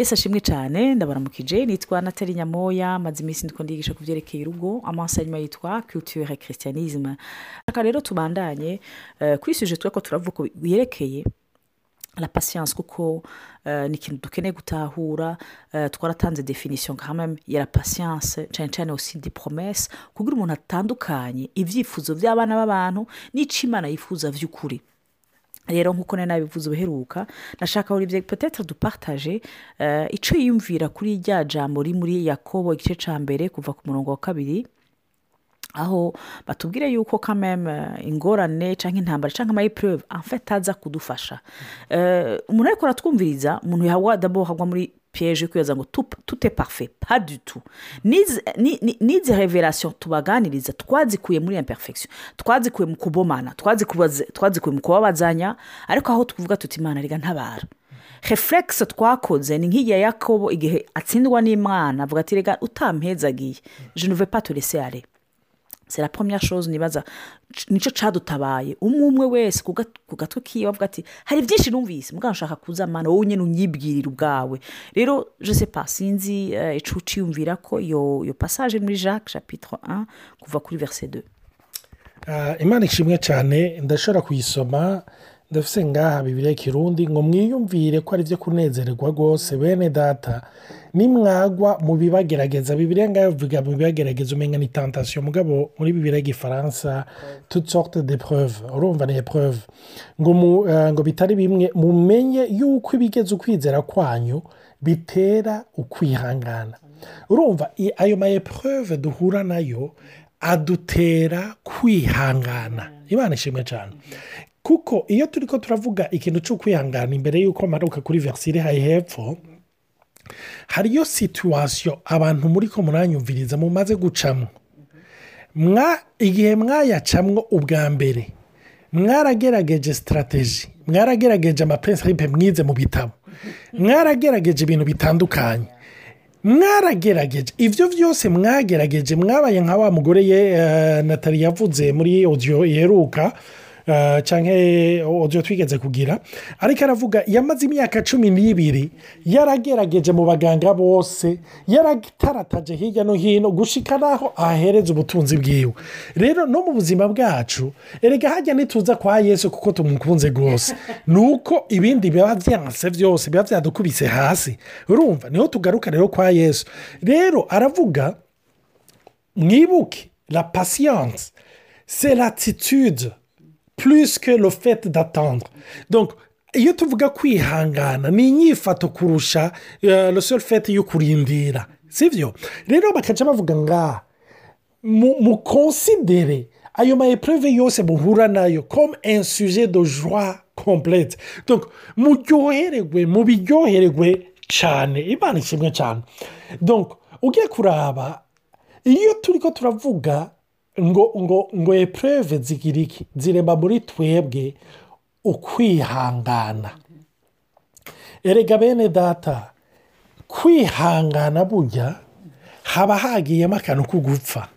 yesi ashimwe cyane ndabaramukije nitwa natali nyamoya maze iminsi ndiko ndigisha ku byerekeye urugo amansanyuma yitwa culture christianisme. Reka rero tubandanye eh, kuri suje twe ko turavuga yerekeye la patience kuko eh, ni ikintu dukeneye gutahura eh, twaratanze definition quand même ya la patience cyane cyane aussi des promesses kugira umuntu atandukanye ibyifuzo by'abana b'abantu n'icyo imana yifuza by'ukuri. Rero nk'uko nari nabivuze ubuheruka nashaka buri peut-être dupartage uh, icyo yiyumvira kuri rya jambo riri muri yakobo igice cya mbere kuva ku murongo wa kabiri aho batubwire yuko kameme ingorane cyangwa intambara cyangwa amayipurevu afite aza kudufasha. Umuntu ariko aratwumviriza umuntu yahawe dabo hagwa muri piyeje kwibaza ngo tute parufe padutu n'izi reverasiyo tubaganiriza twazikuye muri imperfection twazikuye mu kubomana twazikuye mu kubabazanya ariko aho tuvuga tuti imana reka ntabara refuregisi twakoze ni nk'igihe yakobo igihe atsindwa n'imana avuga ati reka utampezagiye jenuve paturese are c'est la première chose nibaza ni cyo cadutabaye. Umwe umwe wese ku gatwe kiwe avuga ati hari byinshi numvise muganga ushaka kuzamana wowe nyine unyibwirira ubwawe. Rero sais pas sinzi ico uciyumvira ko iyo passage muri jacques chapitre 1 kuva kuri verset 2 imana ishimwe cyane ndashobora kuyisoma ndafise ngaha bibiri kirundi ngo mwiyumvire ko ari byo kunezererwa rwose. Bene data nimwagwa mu bibagerageza bibiri ngaho bivuga mu bibagerageza umenya ni tantasiyo mugabo muri bibiri y'igifaransa toute sorte de preuve urumva ni epreuve ngo ngo bitari bimwe mumenye yuko ibigeze ukwizera kwanyu bitera ukwihangana. Urumva ayo ma epreuve duhura na yo adutera kwihangana. Imana ishimwe cyane kuko iyo turi ko turavuga ikintu cyo kwihangana imbere y'uko maruka kuri verisire hari hepfo hariyo situwasiyo abantu muri ko muranyumviriza mumaze gucamo igihe mwayacamwo ubwa mbere mwaragerageje sitarategi mwaragerageje amapensipe mwize mu bitabo mwaragerageje ibintu bitandukanye mwaragerageje ibyo byose mwagerageje mwabaye nka wa mugore ye natali yavuze muri odiyo yeruka cyangwa odiyo twigeze kugira ariko aravuga yamaze imyaka cumi n'ibiri yaragerageje mu baganga bose yaratarataje hirya no hino gushika n'aho ahereza ubutunzi bwiwe. Rero no mu buzima bwacu erega hajya ntituza kwa yesu kuko tumukunze rwose. Ni uko ibindi biba byanse byose biba byadukubise hasi. Urumva ni ho tugaruka rero kwa yesu. Rero aravuga mwibuke la patience c'est l'attitude plus que le fait d'attendre. Donc iyo tuvuga kwihangana ni inyifato kurusha le seul fait yo kurindira. Si byo rero bakajya bavuga ngaha mu konsidere ayo ma epreve yose muhura na yo comme un sujet de joie complete donc muryohererwe mubiryohererwe cyane imana ishimwe cyane donc ugiye kuraba iyo turi ko turavuga ngo ngo ngo epreve zigira iki zirema muri twebwe ukwihangana. Erega bene data kwihangana burya haba hagiyemo akantu ko gupfa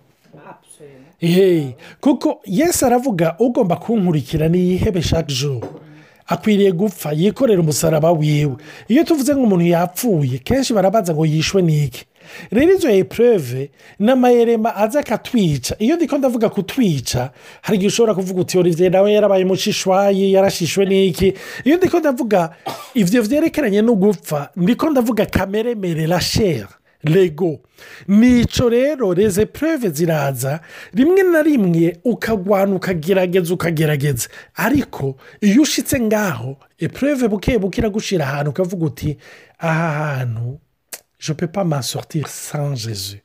kuko yesi aravuga ugomba kunkurikira niyihebe shake joro akwiriye gupfa yikorera umusaraba wiwe. Iyo tuvuze nk'umuntu yapfuye kenshi barabaza ngo yishwe n'iki rero izo epreve n'amayerema aza akatwica iyo ndiko ndavuga kutwica hari igihe ushobora kuvuga uti olivier nawe yarabaye mushishwayi yarashishwe n'iki iyo ndiko ndavuga ibyo byerekeranye no gupfa ndiko ndavuga kameremere la shere lego ni cyo rero reze epreve ziraza rimwe na rimwe ukagwana ukagerageza ukagerageza ariko iyo ushitse ngaho epreve buke buke iragushyira ahantu ukavuga uti aha hantu je peux pas m'en sortir sans Jésus.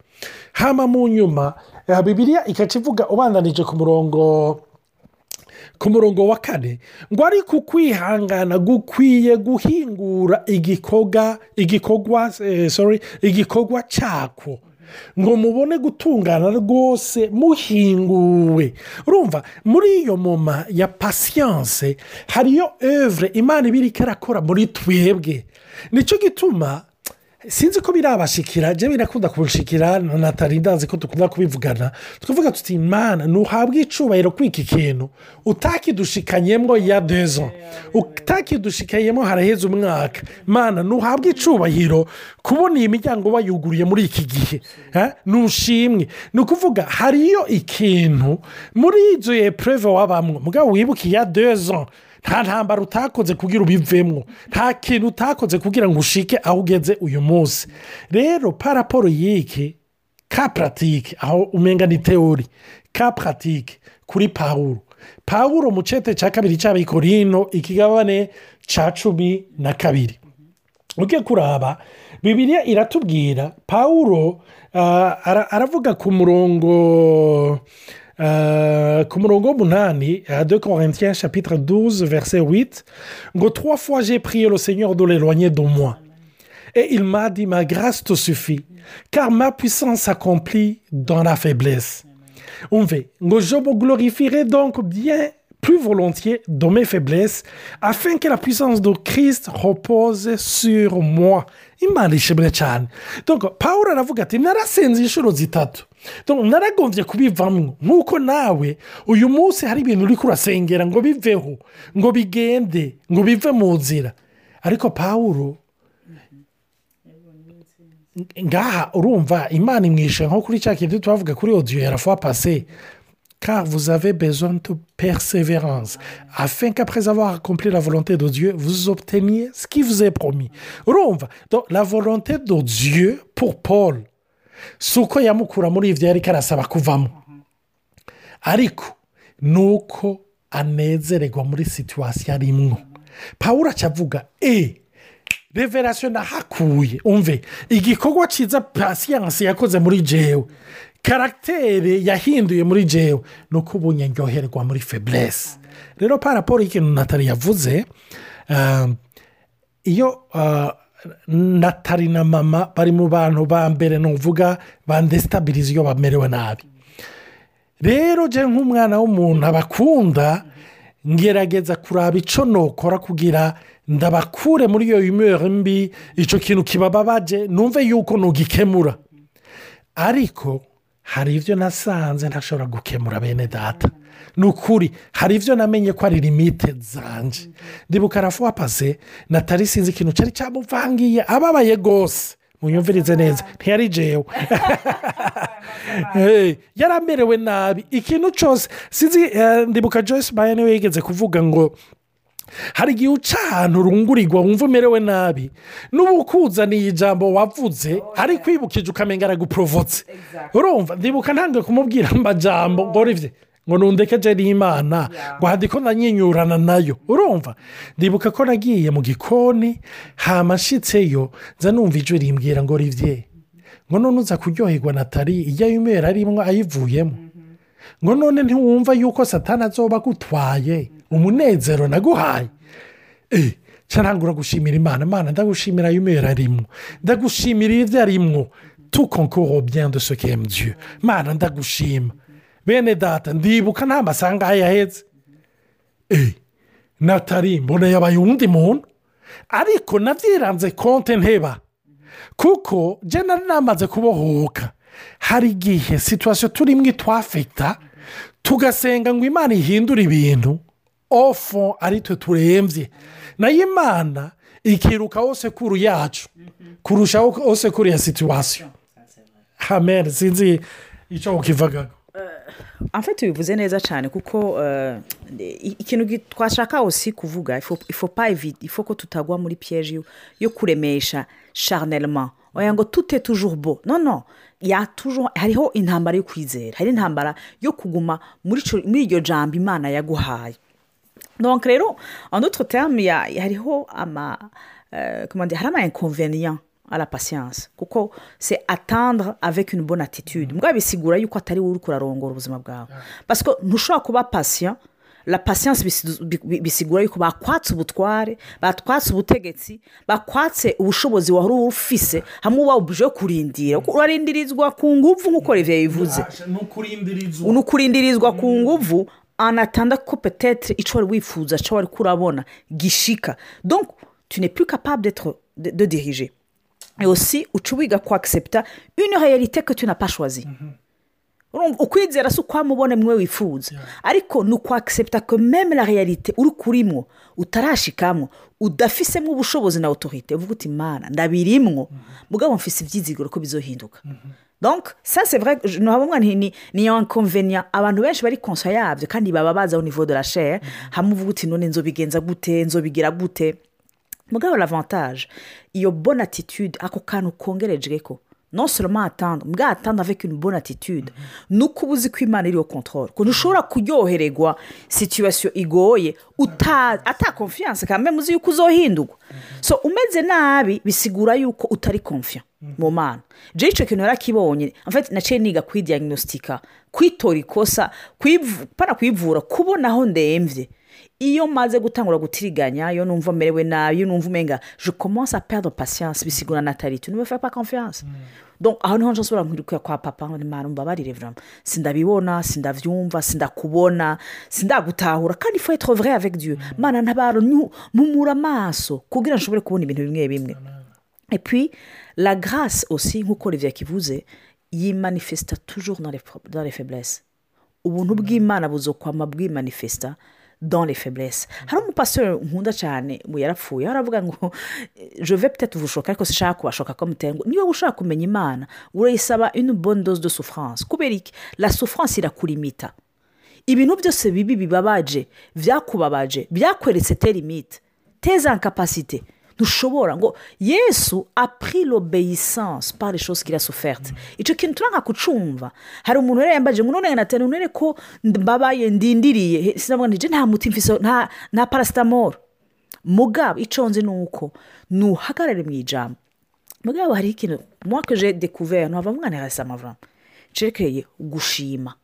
Hama mu nyuma bibiriya ikaca ivuga ubandanije ku murongo ku murongo wa kane. Ngo ariko ukwihangana gukwiye guhingura igikorwa igikorwa sorry igikorwa cyako. Ngo mubone gutungana rwose muhinguwe. Urumva muri iyo moma ya pasiyanse hariyo evure imana ibiri ikarakora muri twebwe. Nicyo gituma sinzi ko birabashikira jya birakunda kubushikira natali ndazi ko dukunda kubivugana. Tukavuga tuti imana ntuhabwe icubahiro kw'iki kintu. Utakidushikanyemo ya dezo. Utakidushikanyemo haraheze umwaka. Mana ntuhabwe icubahiro kubona iyi miryango bayuguriye muri iki gihe. Ntushimwe ni ukuvuga hariyo ikintu muri izo epureve wabamwo. Mugabo wibuke ya dezo. Nta ntambara utakoze kugira ubivemo nta kintu utakoze kugira ngo ushike aho ugeze uyu munsi. Rero paraporo y'iki ka puratike aho umenga ni teori ka puratike kuri pawuro pawuro mu cete cya kabiri cy'abikorino ikigabane cya cumi na kabiri. Ujye kuraba bibiriya iratubwira pawuro ah, ara- aravuga ku murongo ah, ku murongo w'umunani ah, de corinthiens chapitre 12 verset 8 ngo trois fois j'ai prié le seigneur de l'éloigner de moi. Et il m'a dit ma grâce te suffit car ma puissance s'accomplit dans la faiblesse. Umve ngo je me glorifierai donc bien plus volontiers dans mes faiblesses afin que la puissance de Christ repose sur moi. Imana ishimwe cyane donc paul aravuga ati narasenze inshuro zitatu. Donc naragombye kubivamo nk'uko nawe uyu munsi hari ibintu uri kurasengera ngo biveho ngo bigende ngo bive mu nzira. Ariko paul ngaha urumva imana imwishe nko kuri cya kintu twavuga kuri odiyo ya rafuwa pase car vous avez besoin de persévérance afin qu'après avoir accompli la volonté de Dieu vous obteniez ce qui vous est promis. Urumva donc la volonté de Dieu pour paul. Si uko yamukura muri ibyo yari karasaba kuvamo ariko ni uko anezererwa muri situwasiyo arimwo paul acavuga e reverasiyo nahakuye. Umve igikorwa cyiza pasiyanse yakoze muri jewe. Karagiteri yahinduye muri jewe ni uko ubu nyoryoherwa muri feburese rero paraporo y'ikintu natali yavuze ah, iyo ah, natali na mama bari mu bantu ba mbere ni uvuga bandesitabiriza iyo bamerewe nabi. Rero njye nk'umwana w'umuntu abakunda ngerageza kuraba icyo nokora kugira ndabakure muri iyo yumeri mbi icyo kintu kibababaje numve yuko ntugikemura ariko hari ibyo nasanze ntashobora gukemura bene data. Ni ukuri hari ibyo namenye ko ari limite zanje. Ndibuka arafuwa pase natali sinzi ikintu cyari cyamuvangiye ababaye rwose munyumvirize neza ntiyari jewe. Hey, yari amerewe nabi. Ikintu cyose sinzi eh, ndibuka joyce baye ni we yigeze kuvuga ngo hari igihe uca ahantu urungurirwa wumva umerewe nabi. N'ubu ukuzaniye ijambo wavuze ari kwibukije ukamenya araguporovotse urumva? Ndibuka ntabwo kumubwira amajambo. Ngo rivye ngo nundekeje n'imana. Ngo hadiko nanyinyurana na yo. Urumva? Ndibuka ko nagiye mu gikoni hamashitseyo nza numva ijwi rimbwira ngo rivye. Ngo none uza kuryoherwa natali ijya yumera arimwo ayivuyemo. Ngo none ntiwumva yuko satana azoba agutwaye? Umunezero naguhaye eee ntangura gushimira imana. Imana ndagushimira yumera arimwo ndagushimira ibyo arimwo tukonkoro aime Dieu. Imana ndagushima. Bene data ndibuka nta masanga yahetse eee natali mbona yabaye uwundi muntu? Ariko nabyiranze konte nteba. Kuko jya nari namaze kubohoka hari igihe situwasiyo turimo itwafekita tugasenga ngo imana ihindure ibintu. Ofo ari twe turembye. Nayo imana ikiruka hose kuru yacu kurusha hose kuri ya situwasiyo. Amen. Sinzi icyo ukivagaga amfite bivuze neza cyane kuko eh, ikintu twashaka aussi kuvuga ifo- ko tutagwa muri piyeje yo- kuremesha charnellement. Oya ngo tute toujours bo no no ya toujours hariho intambara yo kwizera. Hari intambara yo kuguma muri iryo jambo imana yaguhaye. Donc rero en autre terme ya- hariho ama euh, comment dire hari ama inconvénient à la patience. Kuko c'est attendre avec une bonne attitude. Mbwa bisigura yuko atari wowe uri kurarongora ubuzima bwawe. Parce que ntushobora kuba patient la patience bisi- bi- bi- bisigura yuko bakwatse ubutware batwatse ubutegetsi bakwatse ubushobozi wari ufise hamwe uba ubuje kurindira. Urarindirizwa ku nguvu nk'uko reviye bivuze ni ukurindirizwa ku nguvu anatanda ko petetre icyo wari wifuza icyo wari kurabona gishika. Donc tu n'es plus capable d'être de, et aussi uca wiga kwagisepta une réalité que tu n'as pas choisi Urumva, ukwizera si ukwamubona mwe wifuza. Ariko ni ukwagisepta ko meme la réalité uri kurimwo utarashikamwo udafisemo ubushobozi na autorité. Uvuga uti mana ndabirimwo mugabo mfise ibyizigiro ko bizohinduka. Ça c'est vrai je- nohaba mwana ni ni inconvénient. Abantu benshi bari conscient yabyo kandi baba bazi au niveau de la chair. Hamwe uvuga uti none nzobigenza gute? Nzobigira gute? Mugabo l'avantage. Iyo bonne attitude ako kantu kongerejwe ko non seulement attendre mbwa attendre avec une bonne attitude ni uko uba uzi ko imana iri au contrôle ko ntushobora kuryohererwa situation igoye ata confiance kandi uzi yuko uzohindurwa so umeze nabi bisigura yuko utari confiant mu mana jewe icyo kintu yarakibonye naciye niga kwidiagnostika kwitora ikosa kwivura kubona aho ndemvye iyo maze gutangura gutiriganya iyo numva merewe nabi iyo numva umenga je commence à perdre patience bisigura ne me fais pas confiance. Donc aho ni ho nshobora nkwirukira kwa papa ngo nimara mbabarire vraiment. Sindabibona sindavyumva sindakubona sindagutahura. Kandi être vrai avec dieu. Mana ntabaro mumura amaso kugira nshobore kubona ibintu bimwe bimwe. Et puis la grâce aussi nk'uko olivier kivuze yimanifesta toujours dans les, pro- dans les faiblesses. Ubuntu bw'imana buzokwama bwimanifesta. Dans les faiblesses. Hari umupasiteri nkunda cyane mu yarapfuye. Aravuga ngo peut-être vous choquer ariko sishaka kubashoka ko mutera ngo niba ushaka kumenya imana urayisaba une bonne dose de souffrance. Kubera iki? La souffrance irakurimita ibintu byose bibi bibabaje byakubabaje byakweretse te limite teza incapacité ntushobora ngo yesu a pris l'obéissance par les choses qu'il a soufferte icyo kintu turanga kucumva hari umuntu rero yambaje ngo none natene none ko mbabaye ndindiriye He, sinavuga nti je nta muti mfise nta paracetamol mugabo icyo nzi ni uko nuhagarare mu ijambo mugabo hariho ikintu j'ai découvert ntava mwana rasama vraiment cerekeye gushima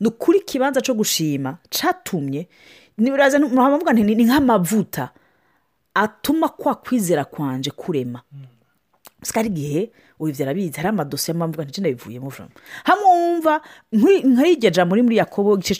ni ukuri ikibanza cyo gushima cyatumye niburaza muravuga nti ni nk'amavuta atuma kwa kwizera kwanje kurema. Gusa hari igihe ubibyara arabizi hari amadosiye mpamvu nti ndabivuyemo vuba. Hamwe wumva jambo muri muri yakobo igice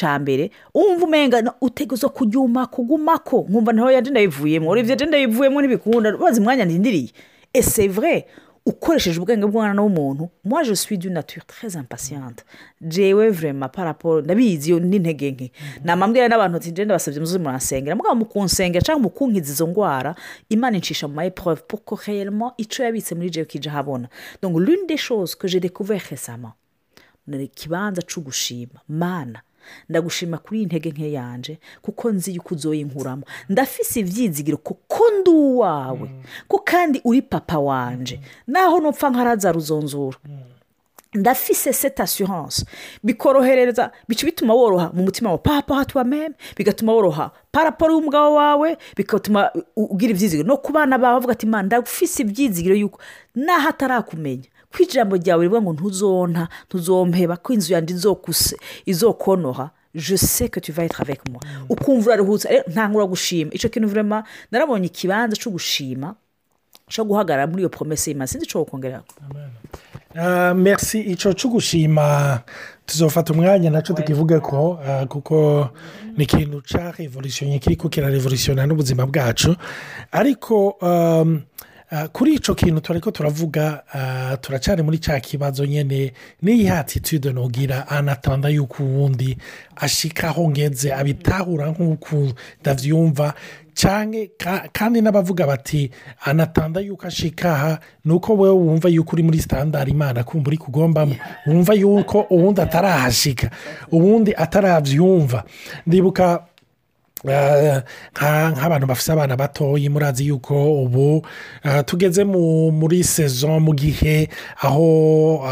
ca mbere wumva umenga uteguza kujyuma kugumako. Nkumva ntaho yaje ndabivuyemo urebye je ndabivuyemo ntibikunda. Bazi umwanya ndindiriye ese vrai. Ukoresheje ubwenge bw'umwana w'umuntu. Moi je suis d'une nature très impatiente. Jewe vraiment par rapport ndabizi iyo n'intege nke. Namambwira n'abantu ati ngenda basabye muze muransengera. Mugabo mu kunsengera cyangwa mu kunkiza izo ndwara imana incisha mu ma pour que réellement ico yabitse muri jewe kija habona donc l'une des choses que j'ai découvert récemment ni ikibanza cyo gushima mana ndagushima kuri iyi ntege nke yanje kuko nzi yuko uzoyinkuramo ndafise ibyizigiro kuko ndi uwawe ko kandi uri papa wanje. Naho nupfa nkaraza ruzonzura. Ndafise seta assurance. Bikorohereza bica bituma woroha mu mutima wawe papa hatuba meme bigatuma woroha paraporo y'umugabo wawe bigatuma ugira ibyizigiro no ku bana bawe bavuga ati manda ndafise ibyizigiro yuko naho atarakumenya. Ko ijambo ryawe rivuga ngo ntuzonta ntuzompeba ko inzu yanjye izokuse izokonoha. Je sais que tu vas être avec moi. Ukumva uraruhutse rero ntangura gushima. Icyo kintu vrema narabonye ikibanza cyo gushima cyo guhagarara muri iyo promese y'imana. Sinzi icyo wokongera merci. Icyo cyo gushima tuzofata umwanya na cyo tukivuge ko kuko ni ikintu cya revolutionnye kiri ko kirarevolutiona n'ubuzima bwacu. Ariko kuri icyo kintu turi ko turavuga turacyari muri cya kibazo nyine n'iyi hatitude ntugira anatanda yuko uwundi ashikaho ngeze abitahura nk'uko ndabyumva cyane kandi n'abavuga bati anatanda yuko ashikaha ni uko wowe wumva yuko uri muri sitandari imana kumva uri kugombamo wumva yuko uwundi atarahashika uwundi atarabyumva ndibuka nk'abantu bafite abana batoya murazi yuko ubu tugeze muri sezo mu gihe aho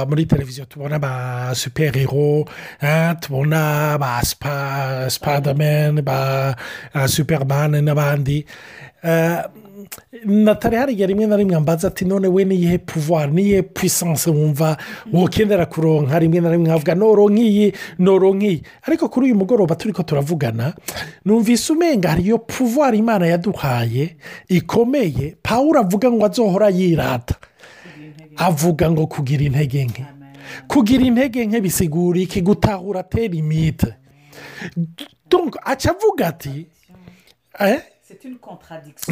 muri televiziyo tubona ba superhero tubona ba sipadameni ba supermani n'abandi. Natari hariya rimwe na rimwe mbaza ati none we niyihe puvuwari niyihe puissance wumva wokendera kuronka rimwe na rimwe nkavuga noro nk'iyi noro nk'iyi. Ariko kuri uyu mugoroba turi ko turavugana numvise umenga hariyo puvuwari imana yaduhaye ikomeye pawuro avuga ngo azohora yirata. Avuga ngo kugira intege nke. Kugira intege nke bisigura iki gutahura atera imite aca avuga ati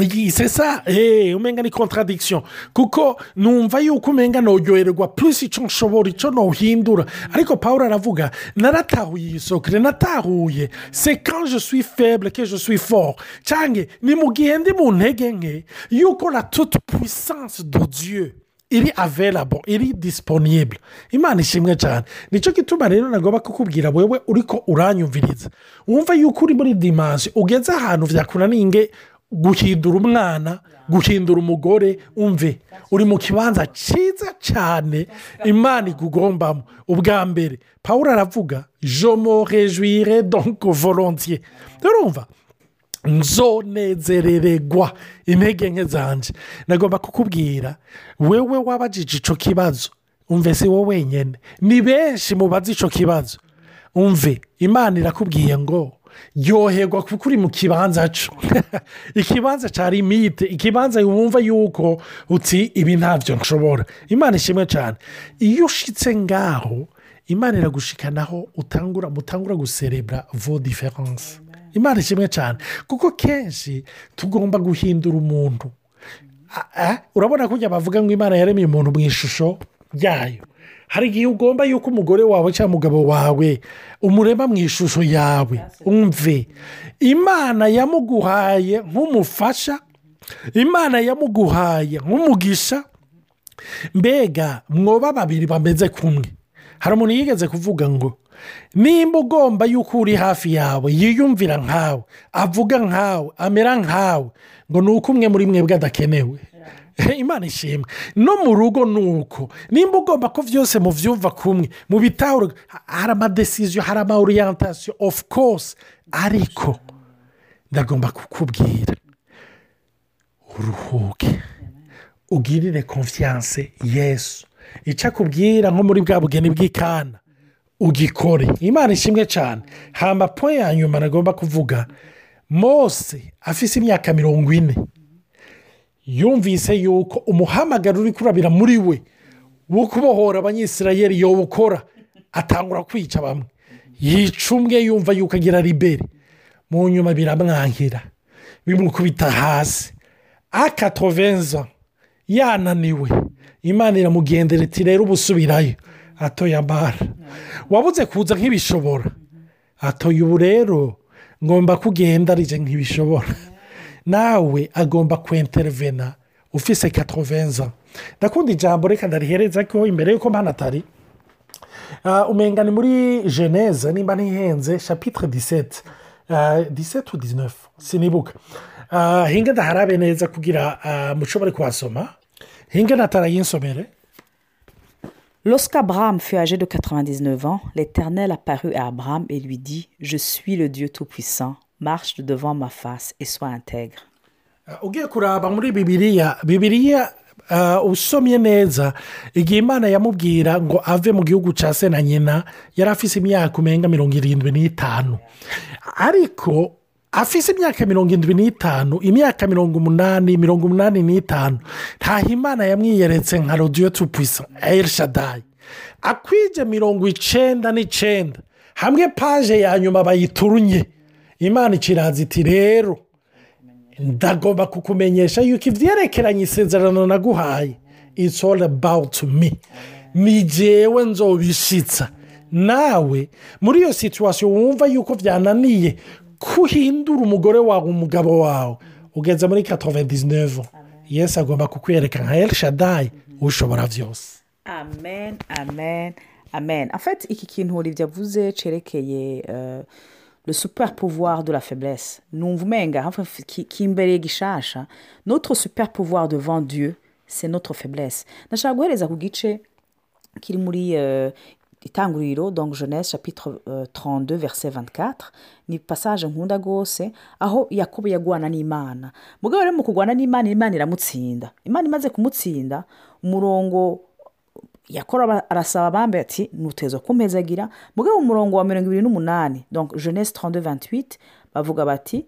iyi sesa eee umenga ni contradiction. Kuko numva yuko umenga nturyoherwa plus icyo nshobora icyo ntuhindura ariko paul aravuga naratahuye iyi sokere natahuye se quand je suis faible que je suis fort. Cyangwa ni mu gihe ndi mu ntege nke yuko la toute puissance de dieu. Iri available iri disponible. Imana ishimwe cyane ni cyo gituma rero nagomba kukubwira wewe uriko uranyumviriza. Wumva yuko uri muri dimansi ugeze ahantu byakunaniye guhindura umwana guhindura umugore umve? Uri mu kibanza cyiza cyane imana igugombamo. Ubwa mbere paul aravuga jomo rejuire donc volontiye urumva nzonezerererwa intege nke zanjye nagomba kukubwira wewe wabajije icyo kibazo umve si wowe wenyine ni benshi mubaze icyo kibazo. Umve imana irakubwiye ngo ryoherwa kuko uri mu kibanza cyo ikibanza cya limite ikibanza wumva yuko uti ibi ntabyo nshobora. Imana ishimwe cyane iyo ushyitse ngaho imana iragushikanaho utangura mutangura guserebura vo diferanse imana ishimwe cyane. Kuko kenshi tugomba guhindura umuntu. Urabona ko bavuga ngo imana yaremye umuntu mu ishusho ryayo hari igihe ugomba yuko umugore wawe cyangwa umugabo wawe umurema mu ishusho yawe umve. Imana yamuguhaye nk'umufasha imana yamuguhaye nk'umugisha. Mbega mwoba babiri bameze kumwe. Hari umuntu yigeze kuvuga ngo nimba ugomba yuko uri hafi yawe yiyumvira nkawe avuga nkawe amera nkawe ngo ni uko umwe muri mwebwe adakenewe. Imana ishimwe. No mu rugo ni uko nimba ugomba ko byose mubyumva kumwe mu bitaro hari amadesiziyo hari amaoriyantasiyo ofu kose ariko ndagomba kukubwira. Uruhuke. Ugirire konfiyanse yesu. Icyo akubwira nko muri bwa bugeni bw'ikana. Ugikore. Imana ishimwe cyane. Hamba po ya nyuma nagomba kuvuga. Mose afise imyaka mirongo ine. Yumvise yuko umuhamagaro uri kurabira muri we wo kubohora abanyisirayeri yowukora atangura kwica bamwe. Yica umwe yumva yuko agira riberi mu nyuma biramwankira bimukubita hasi. Akatovenza. Yananiwe. Imana iramugendera iti rero uba atoye amara wabuze kuza nk'ibishobora. Atoye ubu rero ngomba kugenda arije nk'ibishobora. Nawe agomba kwenterevena ufise katovenza ndakunda ijambo reka ndarihereza ko imbere y'uko mpano atari umenga ni muri geneze nimba ntihenze shapitire disete disete dizinefu sinibuka. Hinga ndaharabe neza kugira mushobore kuhasoma. Hinga natarayinsomere Lorsqu'Abraham fut âgé de 99 ans, l'Éternel apparut à Abraham et lui dit Je suis le Dieu Tout-Puissant, marche devant ma face et sois intègre. bibiriya bibiriya usomye neza. Igihe imana yamubwira ngo ave mu gihugu cya nyina yari imyaka umenga mirongo irindwi n'itanu. Ariko afise imyaka mirongo irindwi n'itanu imyaka mirongo umunani mirongo umunani n'itanu ntaho imana yamwiyeretse nka rodiyo tupisa elshadayi akwije mirongo icyenda n'icyenda hamwe paje ya nyuma bayiturunye. Imana ikiraza iti rero ndagomba kukumenyesha yuko ibyerekeranye isezerano naguhaye. It's all about me. Ni jyewe nzobishitsa nawe muri iyo situwasiyo wumva yuko byananiye kuhindura umugore wawe umugabo wawe. Ugeze muri katoventizinevu yesi agomba kukwereka nka elshadayi ushobora byose. Amen amen amen. Afite iki kintu avuze cyerekeye le super pouvoir de la faiblesse. Numva umenga kimbere gishasha. Notre super pouvoir devant dieu c'est notre faiblesse. Ndashaka guhereza ku gice kiri muri itanguriro donc jeunesse chapitre uh, 32 verset 24 ni passage nkunda rwose aho yakobo yagwana n'imana. Mugabo rero mu kurwana n'imana imana iramutsinda. Imana imaze kumutsinda umurongo yakora arasaba abambe ati nuteza kumpezagira. Mugabo umurongo wa mirongo ibiri n'umunani donc jeunesse 32 28 bavuga bati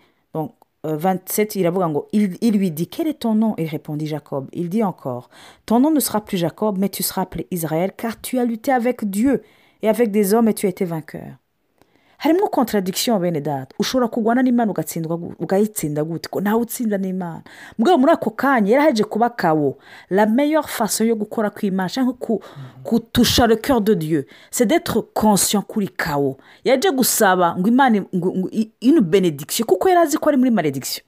27, il avoue il, il lui dit Quel est ton nom Il répondit Jacob. Il dit encore Ton nom ne sera plus Jacob, mais tu seras appelé Israël, car tu as lutté avec Dieu et avec des hommes et tu as été vainqueur. Harimo contradiction bene data. Ushobora kurwana n'imana ugatsindwa ugayitsinda gute? Ko ntawe utsinda n'imana? Mbwa muri ako kanya yaraheje kuba kawo la meilleure façon yo gukora kw'imana cyangwa ku, kutusha le cœur de dieu c'est d'être conscient kuri kawo. Yaje gusaba ngo imana ngo, ngo, i- une benediction kuko yari azi ko ari muri malediction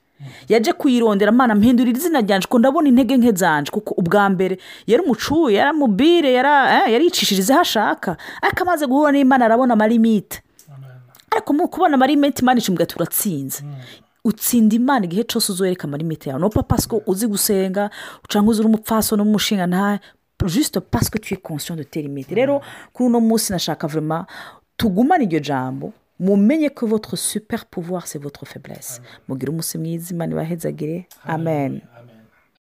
yaje kuyirondera amana mpindurira izina ryanje ko ndabona intege nke zanje kuko ubwa mbere yari umucuye yari amubire eh, yaricishiriza aho ashaka. Ariko amaze guhura n'imana arabona amarimite ariko kubona amarimete imana icumbi turatsinze utsinda imana igihe cyose uzohereka amarimete yawe. No pasiko uzi gusenga cyangwa uzi uri umupfaso n'umushinga nta juste parce que tu es conscient de tes limites. Rero kuri uno munsi nashaka vraiment tugumane iryo jambo mumenye ko votre super pouvoir c'est votre faiblesse. Mugire umunsi mwiza imana ibahezagire. Amen.